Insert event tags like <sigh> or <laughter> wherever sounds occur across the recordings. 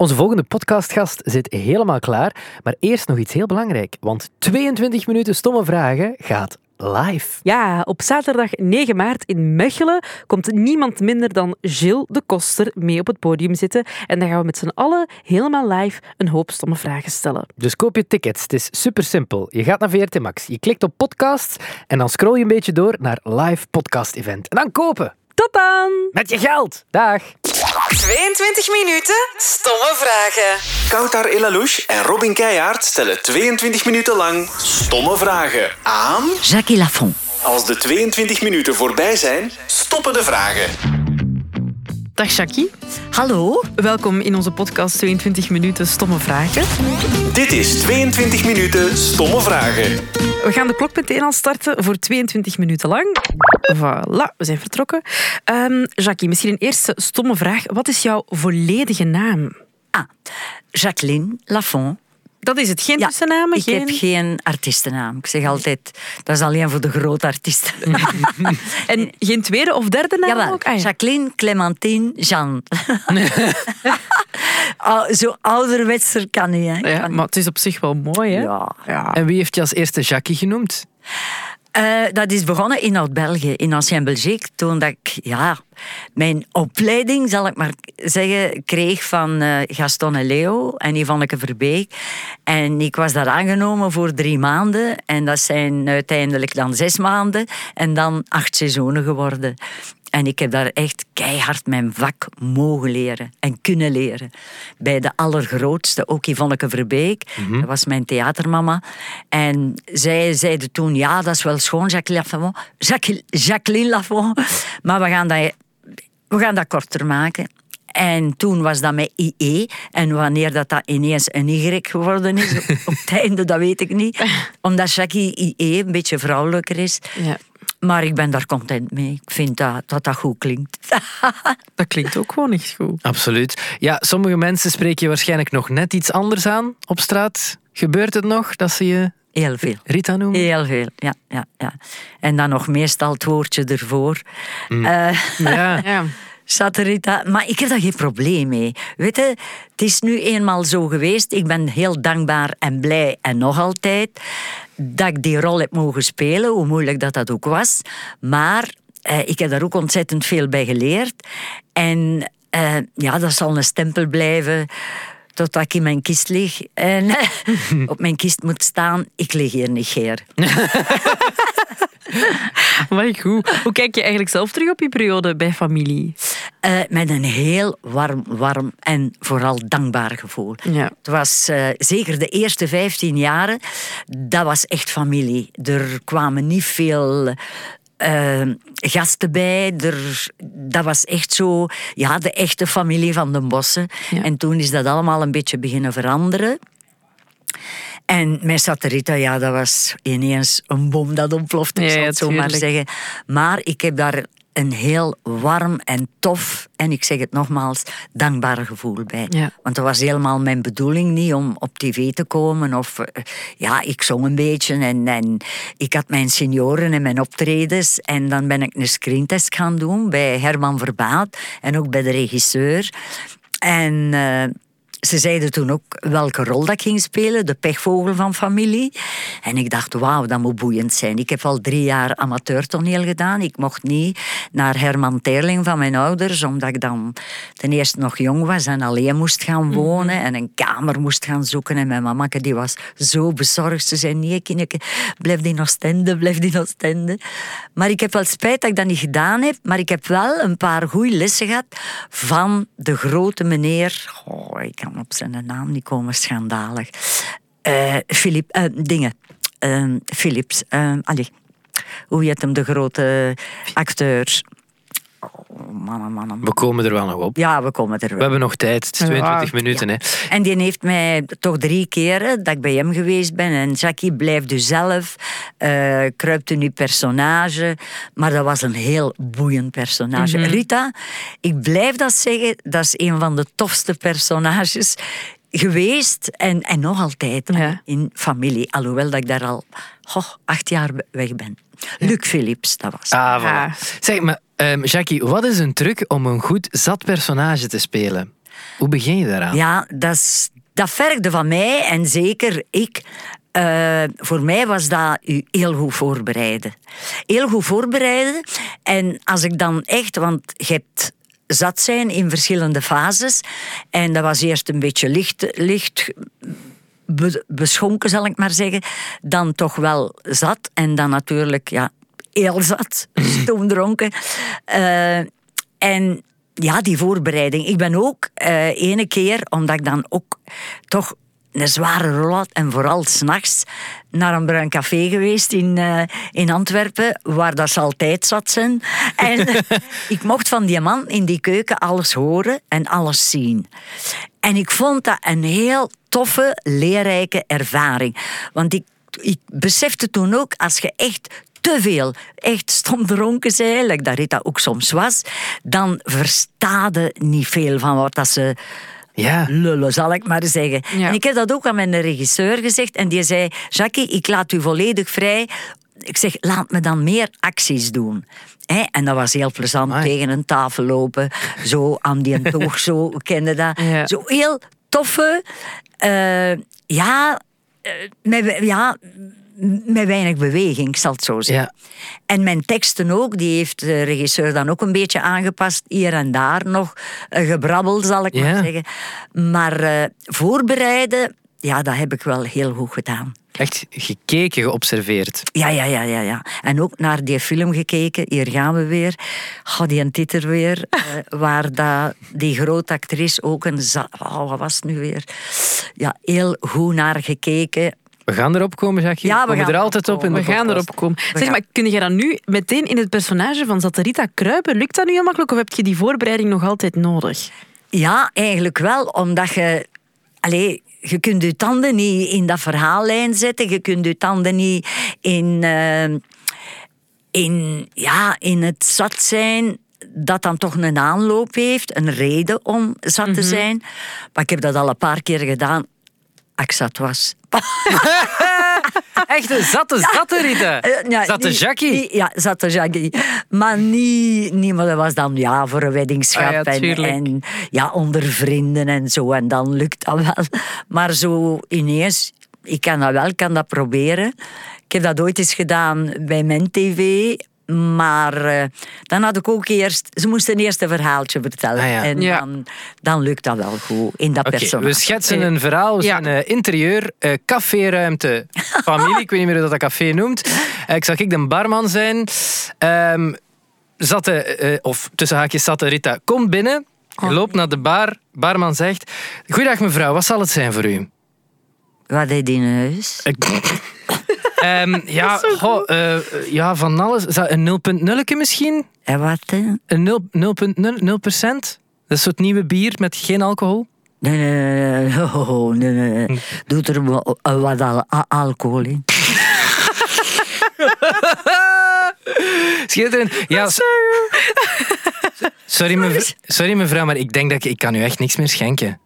Onze volgende podcastgast zit helemaal klaar, maar eerst nog iets heel belangrijk, want 22 minuten stomme vragen gaat live. Ja, op zaterdag 9 maart in Mechelen komt niemand minder dan Gilles de Koster mee op het podium zitten. En dan gaan we met z'n allen helemaal live een hoop stomme vragen stellen. Dus koop je tickets, het is super simpel. Je gaat naar VRT Max, je klikt op podcasts en dan scroll je een beetje door naar live podcast event. En dan kopen! Tot dan! Met je geld! Dag! 22 minuten stomme vragen. Koutar Elalouche en Robin Keijaard stellen 22 minuten lang stomme vragen aan... Jackie Lafont. Als de 22 minuten voorbij zijn, stoppen de vragen. Dag Jackie. Hallo. Welkom in onze podcast 22 minuten stomme vragen. Dit is 22 minuten stomme vragen. We gaan de klok meteen al starten voor 22 minuten lang. Voilà, we zijn vertrokken. Ehm, Jackie, misschien een eerste stomme vraag. Wat is jouw volledige naam? Ah, Jacqueline Lafont. Dat is het, geen tussennamen? Ik geen... heb geen artiestennaam. Ik zeg altijd, dat is alleen voor de grote artiesten. <laughs> En geen tweede of derde naam Jawel, ook? Ah, ja. Jacqueline Clementine Jean. <laughs> Zo ouderwetser kan niet, hè. Ja, Kan maar het is op zich wel mooi, hè? Ja. ja. En wie heeft je als eerste Jackie genoemd? Eh, dat is begonnen in Oud-België, in Ancien Belgique, toen dat ik ja, mijn opleiding, zal ik maar zeggen, kreeg van eh, Gaston en Leo en Yvonneke Verbeek. En ik was daar aangenomen voor drie maanden en dat zijn uiteindelijk dan zes maanden en dan acht seizoenen geworden. En ik heb daar echt keihard mijn vak mogen leren en kunnen leren. Bij de allergrootste, ook Yvonneke Verbeek. Dat was mijn theatermama. En zij zeiden toen, ja, dat is wel schoon, Jacqueline Lafont. Jacqueline, Jacqueline Lafont. Maar we gaan dat, we gaan dat korter maken. En toen was dat met IE. En wanneer dat, dat ineens een Y geworden is, <laughs> op het einde, dat weet ik niet. <laughs> Omdat Jackie IE een beetje vrouwelijker is. Ja, Maar ik ben daar content mee. Ik vind dat dat, dat goed klinkt. <laughs> dat klinkt ook gewoon echt goed. Absoluut. Ja, sommige mensen spreken je waarschijnlijk nog net iets anders aan op straat. Gebeurt het nog dat ze je Heel veel. Rita noemen? Heel veel, ja, ja, ja. En dan nog meestal het woordje ervoor. Eh, Ja. <laughs> Ja. Saterita, maar ik heb daar geen probleem mee. Weet je, het is nu eenmaal zo geweest. Ik ben heel dankbaar en blij en nog altijd dat ik die rol heb mogen spelen, hoe moeilijk dat dat ook was. Maar eh, ik heb daar ook ontzettend veel bij geleerd. En eh, ja, dat zal een stempel blijven totdat ik in mijn kist lig en <laughs> op mijn kist moet staan. Ik lig hier niet, Geer. <laughs> Maar goed. Hoe kijk je eigenlijk zelf terug op je periode bij familie? Eh, met een heel warm, warm en vooral dankbaar gevoel. Ja. Het was eh, zeker de eerste 15 jaren, dat was echt familie. Er kwamen niet veel eh, gasten bij. Er, dat was echt zo, ja, de echte familie van de Bossen. Ja. En toen is dat allemaal een beetje beginnen veranderen. En mijn satirita, ja, dat was ineens een bom dat ontplofte, ik Ja, zal ja, het zo maar zeggen. Maar ik heb daar een heel warm en tof, en ik zeg het nogmaals, dankbaar gevoel bij. Ja. Want dat was helemaal mijn bedoeling niet om op tv te komen. Of, eh, ja, ik zong een beetje en, en ik had mijn senioren en mijn optredens. En dan ben ik een screentest gaan doen bij Herman Verbaat en ook bij de regisseur. En... eh, ze zeiden toen ook welke rol dat ik ging spelen, de pechvogel van familie. En ik dacht, wauw, dat moet boeiend zijn. Ik heb al drie jaar amateurtoneel gedaan. Ik mocht niet naar Herman Terling van mijn ouders, omdat ik dan ten eerste nog jong was en alleen moest gaan wonen en een kamer moest gaan zoeken. En mijn mama die was zo bezorgd. Ze zei, nee, kindje, blijf in Oostende, blijf in Oostende. Maar ik heb wel spijt dat ik dat niet gedaan heb, maar ik heb wel een paar goede lessen gehad van de grote meneer... Oh, ik kan op zijn naam niet komen, schandalig. Eh Philip, eh, dingen. Eh, Philips. allee. Hoe heet hem, de grote acteur? Oh, mannen, mannen. We komen er wel nog op. Ja, we komen er We wel. hebben nog tijd. Het is 22 Ja. minuten. Hè. En die heeft mij toch drie keren dat ik bij hem geweest ben. En Jackie, blijf u zelf. eh kruipt in uw personage. Maar dat was een heel boeiend personage. Rita, ik blijf dat zeggen, dat is een van de tofste personages geweest. En, en nog altijd Ja. in familie. Alhoewel dat ik daar al goh, acht jaar weg ben. Luc Philips, dat was. Ah, voilà. Ja. Zeg, maar ehm, Jackie, wat is een truc om een goed zat personage te spelen? Hoe begin je daaraan? Ja, dat, dat vergde van mij en zeker ik. eh, voor mij was dat u heel goed voorbereiden. Heel goed voorbereiden. En als ik dan echt, want je hebt zat zijn in verschillende fases. En dat was eerst een beetje licht, licht be- beschonken, zal ik maar zeggen. Dan toch wel zat. En dan natuurlijk, ja, heel zat. <laughs> Stoomdronken. Eh, en ja, die voorbereiding. Ik ben ook eh ene keer, omdat ik dan ook toch een zware rol had, en vooral s'nachts, naar een bruin café geweest in, eh, in Antwerpen, waar dat ze altijd zat zijn. <laughs> En <laughs> ik mocht van die man in die keuken alles horen en alles zien. En ik vond dat een heel toffe, leerrijke ervaring. Want ik, ik besefte toen ook, als je echt te veel echt stom dronken zei, like dat Rita ook soms was, dan verstaade niet veel van wat dat ze Ja. lullen, zal ik maar zeggen. Ja. En ik heb dat ook aan mijn regisseur gezegd en die zei, Jackie, ik laat u volledig vrij. Ik zeg, laat me dan meer acties doen. Hè, en dat was heel plezant, Amai. tegen een tafel lopen, zo aan die <laughs> toog, zo, we kenden dat. Ja. Zo heel toffe, eh, ja, eh, met, ja, met weinig beweging, ik zal het zo zeggen. Ja. En mijn teksten ook, die heeft de regisseur dan ook een beetje aangepast. Hier en daar nog gebrabbel, zal ik Ja. maar zeggen. Maar eh, voorbereiden, ja, dat heb ik wel heel goed gedaan. Echt gekeken, geobserveerd. Ja, ja, ja, ja, ja. En ook naar die film gekeken, hier gaan we weer. Oh, die titel weer, eh, waar dat, die grote actrice ook een... Oh, wat was het nu weer? Ja, heel goed naar gekeken. We gaan erop komen, Jackie. Ja, we gaan er altijd op in We gaan erop komen. Zeg gaan- maar, kun je dan nu meteen in het personage van Zaterita kruipen? Lukt dat nu heel makkelijk of heb je die voorbereiding nog altijd nodig? Ja, eigenlijk wel, omdat je... Allee, je kunt je tanden niet in dat verhaallijn zetten. Je kunt je tanden niet in, eh, in, ja, in het zat zijn dat dan toch een aanloop heeft, een reden om zat te zijn. Maar ik heb dat al een paar keer gedaan. Ik zat was. <laughs> Echt een zatte, zatte Rita. Eh, ja, zatte niet- Jackie. ja, zatte Jackie. Maar niet, niet, maar dat was dan ja, voor een weddingschap. Ah ja, en, en ja, onder vrienden en zo. En dan lukt dat wel. Maar zo ineens, ik kan dat wel, ik kan dat proberen. Ik heb dat ooit eens gedaan bij mijn tv. Maar eh, dan had ik ook eerst... Ze moesten eerst een verhaaltje vertellen. Ah ja. En Ja. dan, dan lukt dat wel goed in dat Oké, personage. we schetsen een verhaal. We Ja. zijn eh, interieur, caféruimte, <laughs> familie. ik weet niet meer hoe dat, dat café noemt. Eh, ik zal ik de barman zijn. Ehm zatte, eh, of tussen haakjes zatte Rita, komt binnen. Je loopt naar de bar. Barman zegt... Goeiedag mevrouw, wat zal het zijn voor u? Wat deed in huis? Ik- Ehm, <laughs> ja, goh, eh, ja, van alles. Is dat Een 0.0 misschien? En wat? hè? Een 0, 0.0 0 procent? Dat is het nieuwe bier met geen alcohol? Nee, nee, nee, nee, <laughs> oh, nee, nee, nee. Doe er wa- eh, wat al, alcohol in. <laughs> Schitterend. Ja, sorry, mev- sorry mevrouw, maar ik denk dat ik, ik kan u echt niks meer schenken.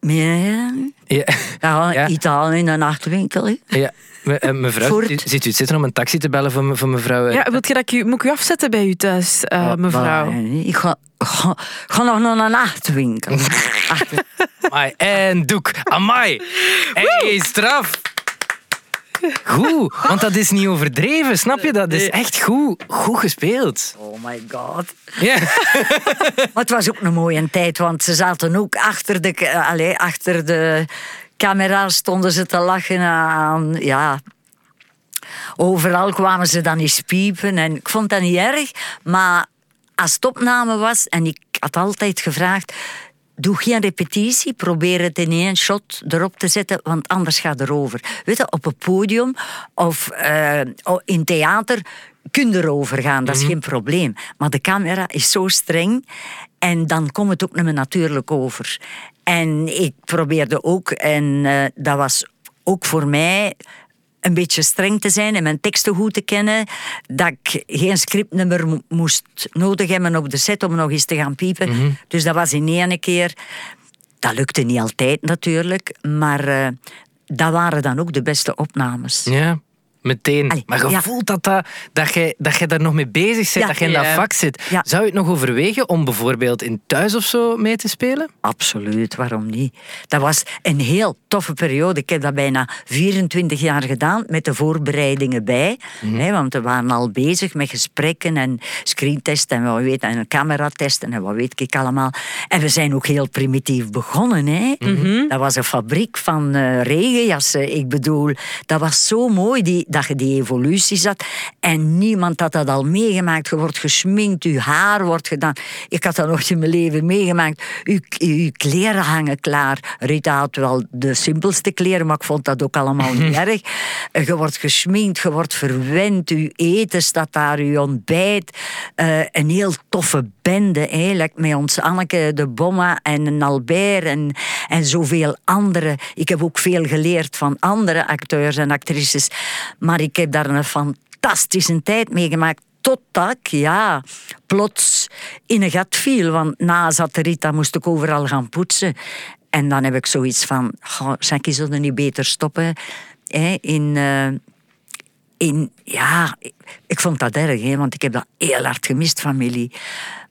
Meer? Ja, Ja, <laughs> Ja. Italië in een nachtwinkel. ja. Me- eh, mevrouw, Voort. zit, zit u zitten om een taxi te bellen voor, me- voor mevrouw? eh? Ja, wilt je dat ik u, moet ik u afzetten bij u thuis, eh, Oh, mevrouw? Maar, ik ga, ga, ga nog naar een nachtwinkel. <laughs> Amai, en doek. Amai. Hey, straf. Goed, want dat is niet overdreven, snap je? Dat is echt goed, goed gespeeld. oh my god. Ja. <laughs> Maar het was ook een mooie tijd, want ze zaten ook achter de, eh, allee, achter de camera, stonden ze te lachen aan, ja... Overal kwamen ze dan eens piepen en ik vond dat niet erg, maar als het opname was en ik had altijd gevraagd, doe geen repetitie, probeer het in één shot erop te zetten, want anders gaat het erover. Weet je, op een podium of eh, in theater kun je erover gaan, dat is geen probleem. Maar de camera is zo streng en dan komt het ook niet meer natuurlijk over. En ik probeerde ook, en eh, dat was ook voor mij een beetje streng te zijn en mijn teksten goed te kennen. Dat ik geen scriptnummer mo- moest nodig hebben op de set om nog eens te gaan piepen. Dus dat was in één keer. Dat lukte niet altijd natuurlijk, maar eh, dat waren dan ook de beste opnames. ja. Meteen. Allee, maar je ja. voelt dat, dat, dat, jij, dat jij daar nog mee bezig bent, Ja. dat je in dat vak zit. Ja. Zou je het nog overwegen om bijvoorbeeld in thuis of zo mee te spelen? Absoluut, waarom niet? Dat was een heel toffe periode. Ik heb dat bijna 24 jaar gedaan met de voorbereidingen bij. Hè, want we waren al bezig met gesprekken en screentesten en, wat weet, en cameratesten en wat weet ik allemaal. En we zijn ook heel primitief begonnen. Hè? Dat was een fabriek van eh, regenjassen. Ik bedoel, dat was zo mooi die, dat je die evolutie zat. En niemand had dat al meegemaakt. Je wordt gesminkt, je haar wordt gedaan. Ik had dat nog in mijn leven meegemaakt. Je, je kleren hangen klaar. Rita had wel de simpelste kleren, maar ik vond dat ook allemaal niet <laughs> erg. Je wordt gesminkt, je wordt verwend. Je eten staat daar, je ontbijt. Eh, een heel toffe bende, eigenlijk. Met ons Anneke de Bomma en Albert en, en zoveel anderen. Ik heb ook veel geleerd van andere acteurs en actrices. Maar ik heb daar een fantastische tijd meegemaakt. Totdat ik, ja, plots in een gat viel. Want na Zaterita moest ik overal gaan poetsen. En dan heb ik zoiets van, oh, Jackie, zullen niet beter stoppen? Hè, in... eh, in, ja, ik, ik vond dat erg, hè, want ik heb dat heel hard gemist, familie.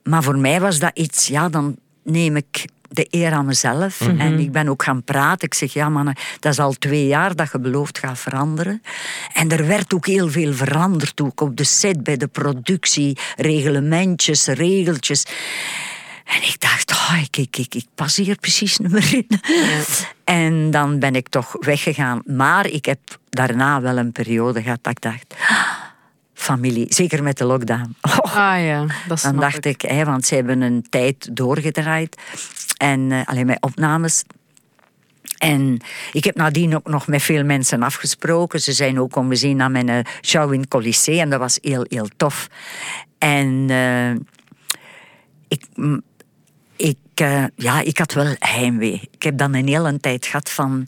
Maar voor mij was dat iets, ja, dan neem ik de eer aan mezelf. En ik ben ook gaan praten. Ik zeg, ja mannen, dat is al twee jaar dat je belooft gaat veranderen. En er werd ook heel veel veranderd, ook op de set, bij de productie, reglementjes, regeltjes. En ik dacht, oh, ik, ik, ik, ik pas hier precies niet meer in. En dan ben ik toch weggegaan. Maar ik heb daarna wel een periode gehad dat ik dacht... Familie, zeker met de lockdown. Oh, Ah ja, dat dan dacht ik, hè, want ze hebben een tijd doorgedraaid. En eh, alleen met opnames. En ik heb nadien ook nog met veel mensen afgesproken. Ze zijn ook komen zien naar mijn eh, show in Colisée. En dat was heel, heel tof. En eh, ik, ik, ja, ik had wel heimwee. Ik heb dan een hele tijd gehad van...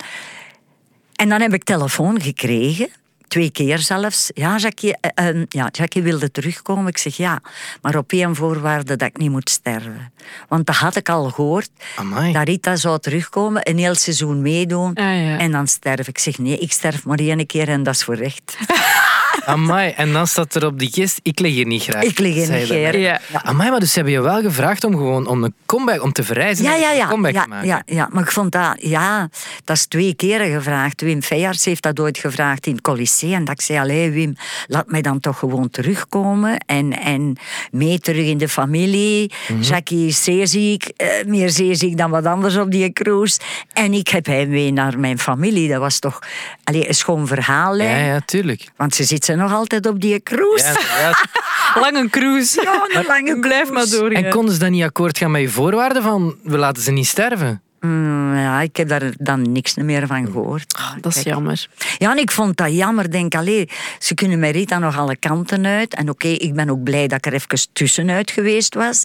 En dan heb ik telefoon gekregen. Twee keer zelfs. Ja Jackie, eh, eh, ja, Jackie wilde terugkomen. Ik zeg ja, maar op één voorwaarde dat ik niet moet sterven. Want dat had ik al gehoord. Amai. Dat Rita zou terugkomen, een heel seizoen meedoen. Ah, ja. En dan sterf. Ik zeg nee, ik sterf maar één keer en dat is voor recht. <laughs> Amai. En dan staat er op die kist, ik lig hier niet graag. Ik lig de daarnet. Ja. Amai, maar dus ze hebben je wel gevraagd om gewoon om een comeback, om te verrijzen Ja, ja, ja. comeback Ja, te maken. ja, ja, maar ik vond dat, ja, dat is twee keren gevraagd. Wim Feyerts heeft dat ooit gevraagd in het. En dat ik zei, allee Wim, laat mij dan toch gewoon terugkomen. En, en mee terug in de familie. Mhm. Jackie is zeeziek, eh, meer zeeziek dan wat anders op die cruise. En ik heb heimwee naar mijn familie. Dat was toch allee, een schoon verhaal. hè. Ja, ja, tuurlijk. Want ze zitten nog altijd op die cruise. Ja, inderdaad. <laughs> Lang een cruise. Ja, een lange Blijf maar cruise. doorgaan. En konden ze dan niet akkoord gaan met je voorwaarden van we laten ze niet sterven? Mm, ja, ik heb daar dan niks meer van gehoord. Dat is Kijk. jammer. Ja, en ik vond dat jammer. Denk, allee, ze kunnen met Rita nog alle kanten uit. En oké, ik ben ook blij dat ik er even tussenuit geweest was.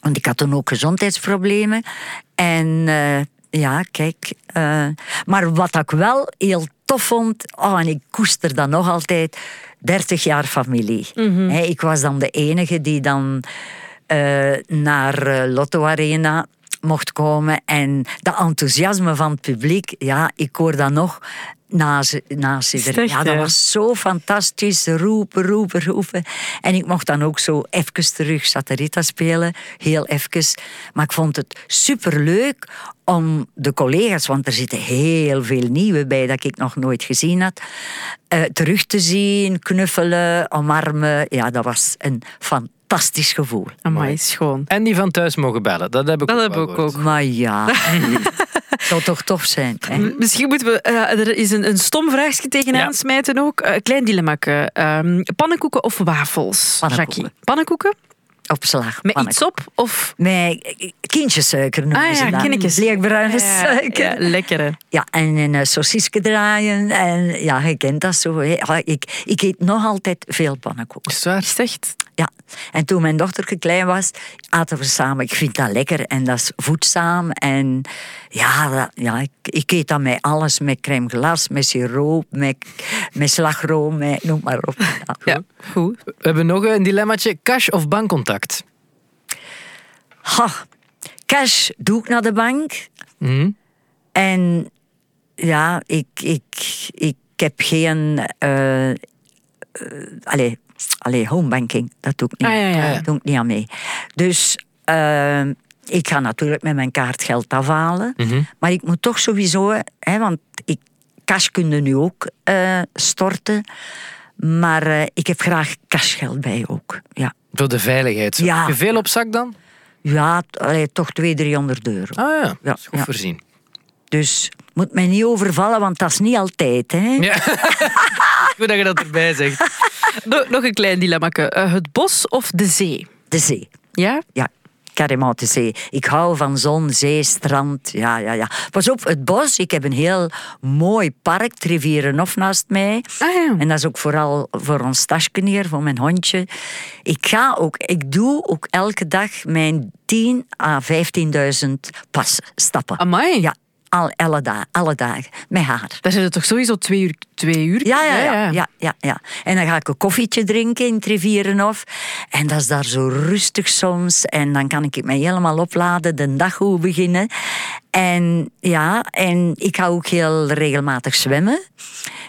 Want ik had toen ook gezondheidsproblemen. En eh, ja, kijk. eh, maar wat ik wel heel tof vond, oh, en ik koester dat nog altijd, 30 jaar familie. Hè, ik was dan de enige die dan eh, naar eh, Lotto Arena mocht komen. En dat enthousiasme van het publiek, ja, ik hoor dat nog na ze, na ze Is het echt, Ja, dat was zo fantastisch. Roepen, roepen, roepen. En ik mocht dan ook zo even terug Saterita spelen. Heel even. Maar ik vond het superleuk om de collega's, want er zitten heel veel nieuwe bij dat ik nog nooit gezien had, eh, terug te zien, knuffelen, omarmen. Ja, dat was een fantastisch gevoel. Amai, schoon. En die van thuis mogen bellen. Dat heb ik Dat ook heb ik ook. Maar ja, <laughs> het zou toch tof zijn. Hè? Misschien moeten we... eh, er is een, een stom vraagje tegenaan Ja. smijten ook. Eh, klein dilemma. pannenkoeken of wafels, Pannenkoeken. Jackie? Pannenkoeken? Op slag. Met iets op? Of... Met kindjessuiker noemen Ah ze ja, dat. kinnetjes. Leerbruine Ja, suiker. ja, lekker hè. Ja, en een uh, sausisje draaien. En ja, je kent dat zo. Hè. Ja, ik, ik eet nog altijd veel pannenkoeken. Is waar? Echt? Ja. En toen mijn dochter klein was, aten we samen. Ik vind dat lekker en dat is voedzaam. En ja, dat- ja ik, ik eet dat met alles. Met crème glace, met siroop, met, met slagroom, met, noem maar op. <laughs> Ja. Ja, goed. We hebben nog een dilemmaatje. Cash of bankcontact? Ha, cash doe ik naar de bank. Mhm. En ja, ik, ik, ik heb geen... eh eh, allee, allee, homebanking, dat doe ik niet. Ah, ja, ja. Dat doe ik niet aan mee. Dus eh, ik ga natuurlijk met mijn kaart geld afhalen. Maar ik moet toch sowieso... Hè, want ik, cash kun je nu ook eh, storten. Maar eh, ik heb graag cashgeld bij ook. Ja, Voor de veiligheid. Ja. Heb je veel op zak dan? ja allee, toch 200, 300 euro. Ah ja, is goed ja. voorzien. Dus moet mij niet overvallen, want dat is niet altijd. Hè? Ja. <laughs> goed dat je dat erbij zegt. <laughs> Nog, nog een klein dilemma. het bos of de zee? De zee. Ja? Ja, carrément de zee. Ik hou van zon, zee, strand. Ja, ja, ja. Pas op, het bos. Ik heb een heel mooi park, Rivierenhof naast mij. Ah ja. En dat is ook vooral voor ons tasje hier, voor mijn hondje. Ik ga ook, ik doe ook elke dag mijn 10 à 15.000 passen, stappen. Amai. Ja, al, alle, dagen, alle dagen, met haar. Daar zijn er toch sowieso twee uur, twee uur? Ja, ja, ja, ja, ja, ja. En dan ga ik een koffietje drinken in het Rivierenhof. En dat is daar zo rustig soms. En dan kan ik mij helemaal opladen, de dag goed beginnen. En ja, en ik ga ook heel regelmatig zwemmen.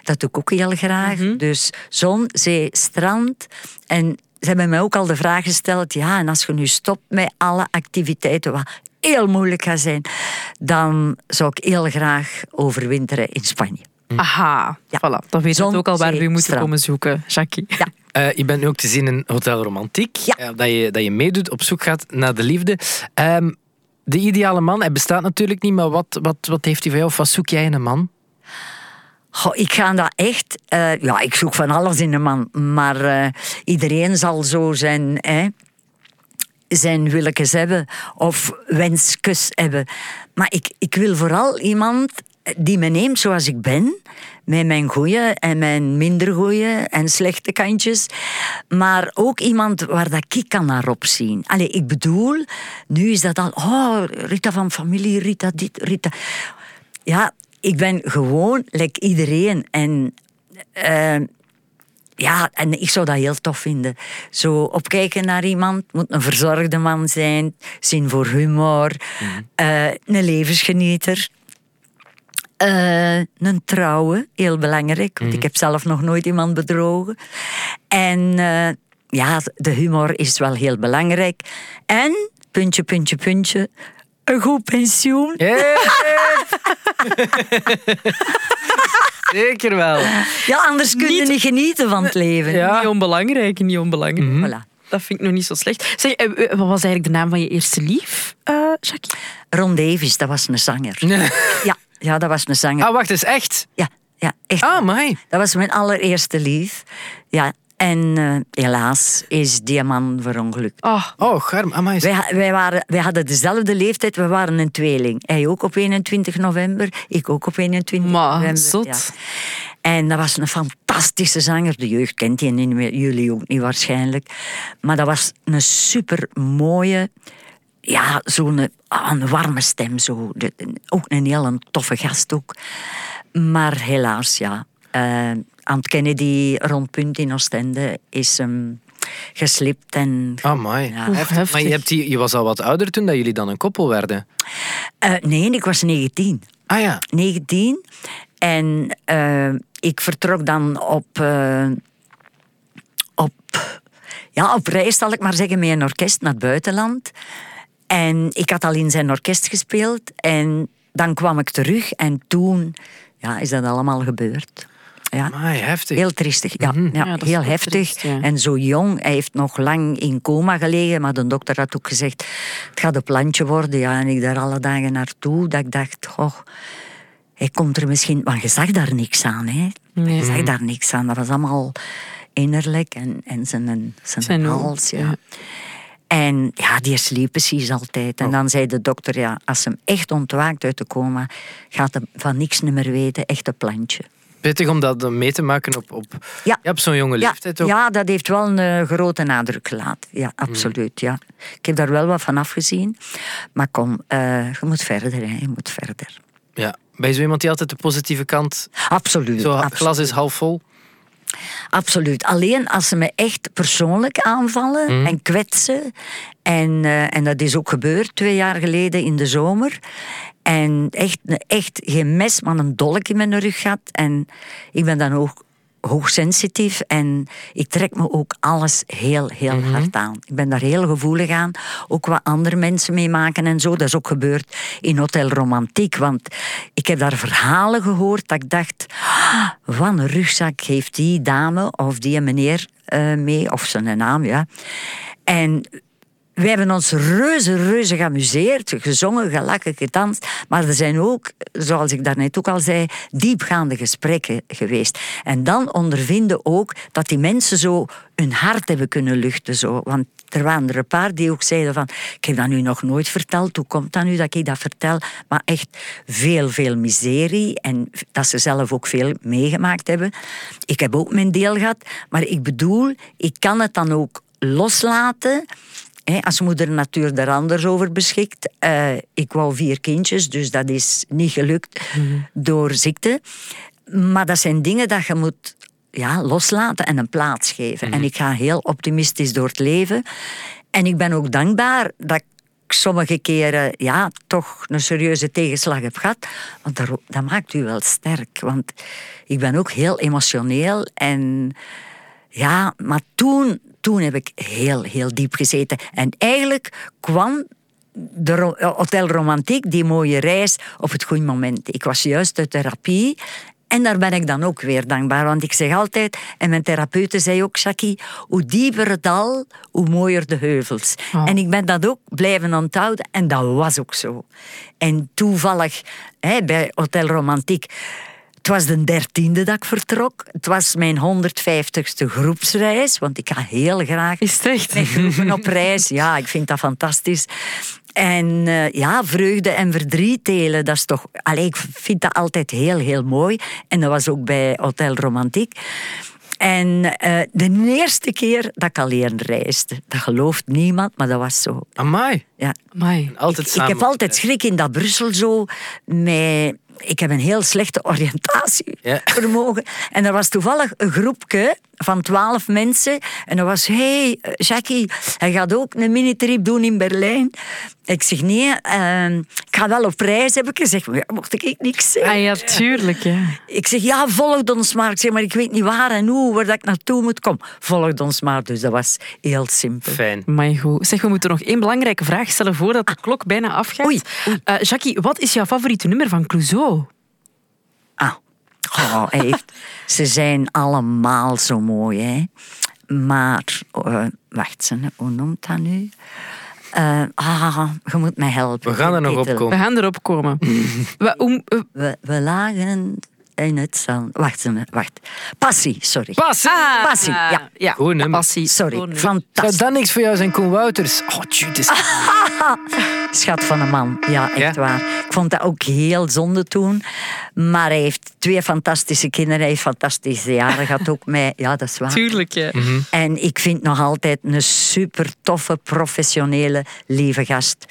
Dat doe ik ook heel graag. Dus zon, zee, strand. En ze hebben mij ook al de vraag gesteld... ja, en als je nu stopt met alle activiteiten... wat heel moeilijk gaat zijn... dan zou ik heel graag overwinteren in Spanje. Aha, Ja. voilà. Dan weet je ook al waar we moeten strand. komen zoeken, Jackie. Ja. Eh, je bent nu ook te zien in Hotel Romantiek. Ja. Eh, dat, je, dat je meedoet, op zoek gaat naar de liefde. Ehm, de ideale man, hij bestaat natuurlijk niet, maar wat, wat, wat heeft hij van jou? Of wat zoek jij in een man? Goh, ik ga dat echt... eh, ja, ik zoek van alles in een man. Maar eh, iedereen zal zo zijn... Hè, zijn willekes hebben of wensjes hebben. Maar ik, ik wil vooral iemand die me neemt zoals ik ben. Met mijn goeie en mijn minder goeie en slechte kantjes. Maar ook iemand waar dat ik kan naar opzien. Allee, ik bedoel, nu is dat al... Oh, Rita van familie, Rita dit, Rita... Ja, ik ben gewoon like iedereen. En eh, ja, en ik zou dat heel tof vinden. Zo opkijken naar iemand, moet een verzorgde man zijn, zin voor humor, eh, een levensgenieter. eh, een trouwe, heel belangrijk, want ik heb zelf nog nooit iemand bedrogen. En eh, ja, de humor is wel heel belangrijk. En, puntje, puntje, puntje, een goed pensioen. Yeah. <laughs> <laughs> Zeker wel. Ja, anders kun je Niet- niet genieten van het leven. Ja. Niet onbelangrijk, niet onbelangrijk. Voilà. Dat vind ik nog niet zo slecht. Zeg, eh, eh, wat was eigenlijk de naam van je eerste lief, eh Jackie? Ron Davis, dat was een zanger. Ja, ja dat was een zanger. Ah, wacht, is echt? Ja, ja echt. Ah, mij. Dat was mijn allereerste lief. Ja, en eh, helaas is die man verongelukt. Oh, Oh, garm. Amai. Wij, wij, waren, wij hadden dezelfde leeftijd, we waren een tweeling. Hij ook op 21 november, ik ook op 21 Maar, november. zot. ja. En dat was een fantastische zanger. De jeugd kent die niet meer, jullie ook niet waarschijnlijk. Maar dat was een super mooie, ja, zo'n ah, een warme stem. Zo. Ook een heel toffe gast ook. Maar helaas, ja. eh, aan het Kennedy-rondpunt in Oostende is hem geslipt en Amai. Ja. Heftig. heftig. Maar je, hebt die, je was al wat ouder toen dat jullie dan een koppel werden. Eh, nee, ik was 19. Ah ja. 19. En eh, ik vertrok dan op, eh, op, ja, op reis, zal ik maar zeggen, met een orkest naar het buitenland. En ik had al in zijn orkest gespeeld. En dan kwam ik terug en toen ja, is dat allemaal gebeurd. Ja. Amai, heftig. Heel triestig, ja. ja, Ja, heel heftig. triest, ja. En zo jong, hij heeft nog lang in coma gelegen, maar de dokter had ook gezegd, het gaat een plantje worden. Ja, en ik daar alle dagen naartoe, dat ik dacht, goh, hij komt er misschien... Want je zag daar niks aan, hè. Nee. Je zag daar niks aan. Dat was allemaal innerlijk en, en zijn, zijn, Zijn hals, ja. ja. En ja, die sliep precies altijd. Oh. En dan zei de dokter, ja, als hem echt ontwaakt uit de coma, gaat hij van niks meer weten, echt een plantje. Pittig om dat mee te maken op, op, Ja. ja, op zo'n jonge Ja, leeftijd ook. ja, dat heeft wel een eh, grote nadruk gelaten. Ja, Mm. absoluut. Ja. Ik heb daar wel wat van afgezien. Maar kom, eh, je moet verder. Hè. Je moet verder. Ja. Ben je zo iemand die altijd de positieve kant... Absoluut. Zo, absoluut. glas is half vol? Absoluut. Alleen als ze me echt persoonlijk aanvallen Mhm. en kwetsen. En, eh, en dat is ook gebeurd twee jaar geleden in de zomer. En echt, echt geen mes, maar een dolk in mijn rug gehad. En ik ben dan ook hoogsensitief en ik trek me ook alles heel, heel hard aan. Ik ben daar heel gevoelig aan. Ook wat andere mensen meemaken en zo. Dat is ook gebeurd in Hotel Romantiek. Want ik heb daar verhalen gehoord dat ik dacht... "Ah, wat een rugzak heeft die dame of die meneer eh, mee. Of zijn naam, ja. En we hebben ons reuze, reuze geamuseerd, gezongen, gelachen, gedanst. Maar er zijn ook, zoals ik daarnet ook al zei, diepgaande gesprekken geweest. En dan ondervinden ook dat die mensen zo hun hart hebben kunnen luchten. Zo. Want er waren er een paar die ook zeiden van... Ik heb dat nu nog nooit verteld. Hoe komt dat nu dat ik dat vertel? Maar echt veel, veel miserie. En dat ze zelf ook veel meegemaakt hebben. Ik heb ook mijn deel gehad. Maar ik bedoel, ik kan het dan ook loslaten... Als moeder natuur er anders over beschikt. Eh, ik wou vier kindjes, dus dat is niet gelukt door ziekte. Maar dat zijn dingen dat je moet ja, loslaten en een plaats geven. En ik ga heel optimistisch door het leven. En ik ben ook dankbaar dat ik sommige keren ja, toch een serieuze tegenslag heb gehad. Want dat, dat maakt u wel sterk. Want ik ben ook heel emotioneel. En ja, maar toen, toen heb ik heel, heel diep gezeten. En eigenlijk kwam de Ro- Hotel Romantiek, die mooie reis, op het goede moment. Ik was juist uit therapie. En daar ben ik dan ook weer dankbaar. Want ik zeg altijd, en mijn therapeute zei ook, Jackie, hoe dieper het dal, hoe mooier de heuvels. Oh. En ik ben dat ook blijven onthouden. En dat was ook zo. En toevallig, hè, bij Hotel Romantiek, het was de dertiende dat ik vertrok. Het was mijn 150ste groepsreis, want ik ga heel graag Is het echt? met groepen op reis. Ja, ik vind dat fantastisch. En eh, ja, vreugde en verdriet delen, dat is toch... Allee, ik vind dat altijd heel, heel mooi. En dat was ook bij Hotel Romantiek. En eh, de eerste keer dat ik alleen reisde, dat gelooft niemand, maar dat was zo. Amai. Ja. Amai. Altijd Ik, samen. ik heb altijd schrik in dat Brussel zo. Met, ik heb een heel slechte oriëntatievermogen. En er was toevallig een groepje van twaalf mensen. En dat was, hé, hey, Jackie, hij gaat ook een minitrip doen in Berlijn. Ik zeg, nee, eh, ik ga wel op reis, heb ik gezegd. Maar ja, mocht ik niks zeggen. Ah ja, tuurlijk. Ja. Ik zeg, ja, volg ons maar. Ik zeg, maar ik weet niet waar en hoe, waar dat ik naartoe moet. Kom, volg ons maar. Dus dat was heel simpel. Fijn. Maar goed. Zeg, we moeten nog één belangrijke vraag stellen voordat de klok bijna afgaat. Oei, Eh, Jackie, wat is jouw favoriete nummer van Clouseau? Oh, ze zijn allemaal zo mooi, hè. Maar, eh, wacht, ze, hoe noemt dat nu? Eh, ah, je moet mij helpen. We gaan er nog op komen. We gaan erop komen. <laughs> Eh, We, we lagen in het zand. Wacht, wacht. Passie, sorry. Pas! ah, Passie, ja. ja. Goed nummer. Passie. Sorry. Zou fantastisch. dat niks voor jou zijn, Koen Wouters? Oh, is... <laughs> Schat van een man, ja, echt Ja? waar. Ik vond dat ook heel zonde toen. Maar hij heeft twee fantastische kinderen. Hij heeft fantastische jaren gehad ook met... Ja, dat is waar. Tuurlijk, ja. En ik vind nog altijd een super toffe, professionele, lieve gast.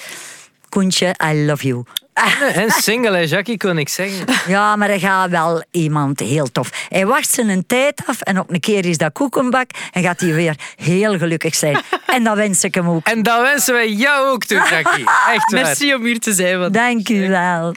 Koentje, I love you. <laughs> En single, hè, Jackie, kon ik zeggen. Ja, maar hij gaat wel iemand heel tof. Hij wacht zijn tijd af en op een keer is dat koekenbak en gaat hij weer heel gelukkig zijn. En dat wens ik hem ook. En dat wensen wij jou ook toe, Jackie. Echt waar. Merci om hier te zijn. Dank u wel.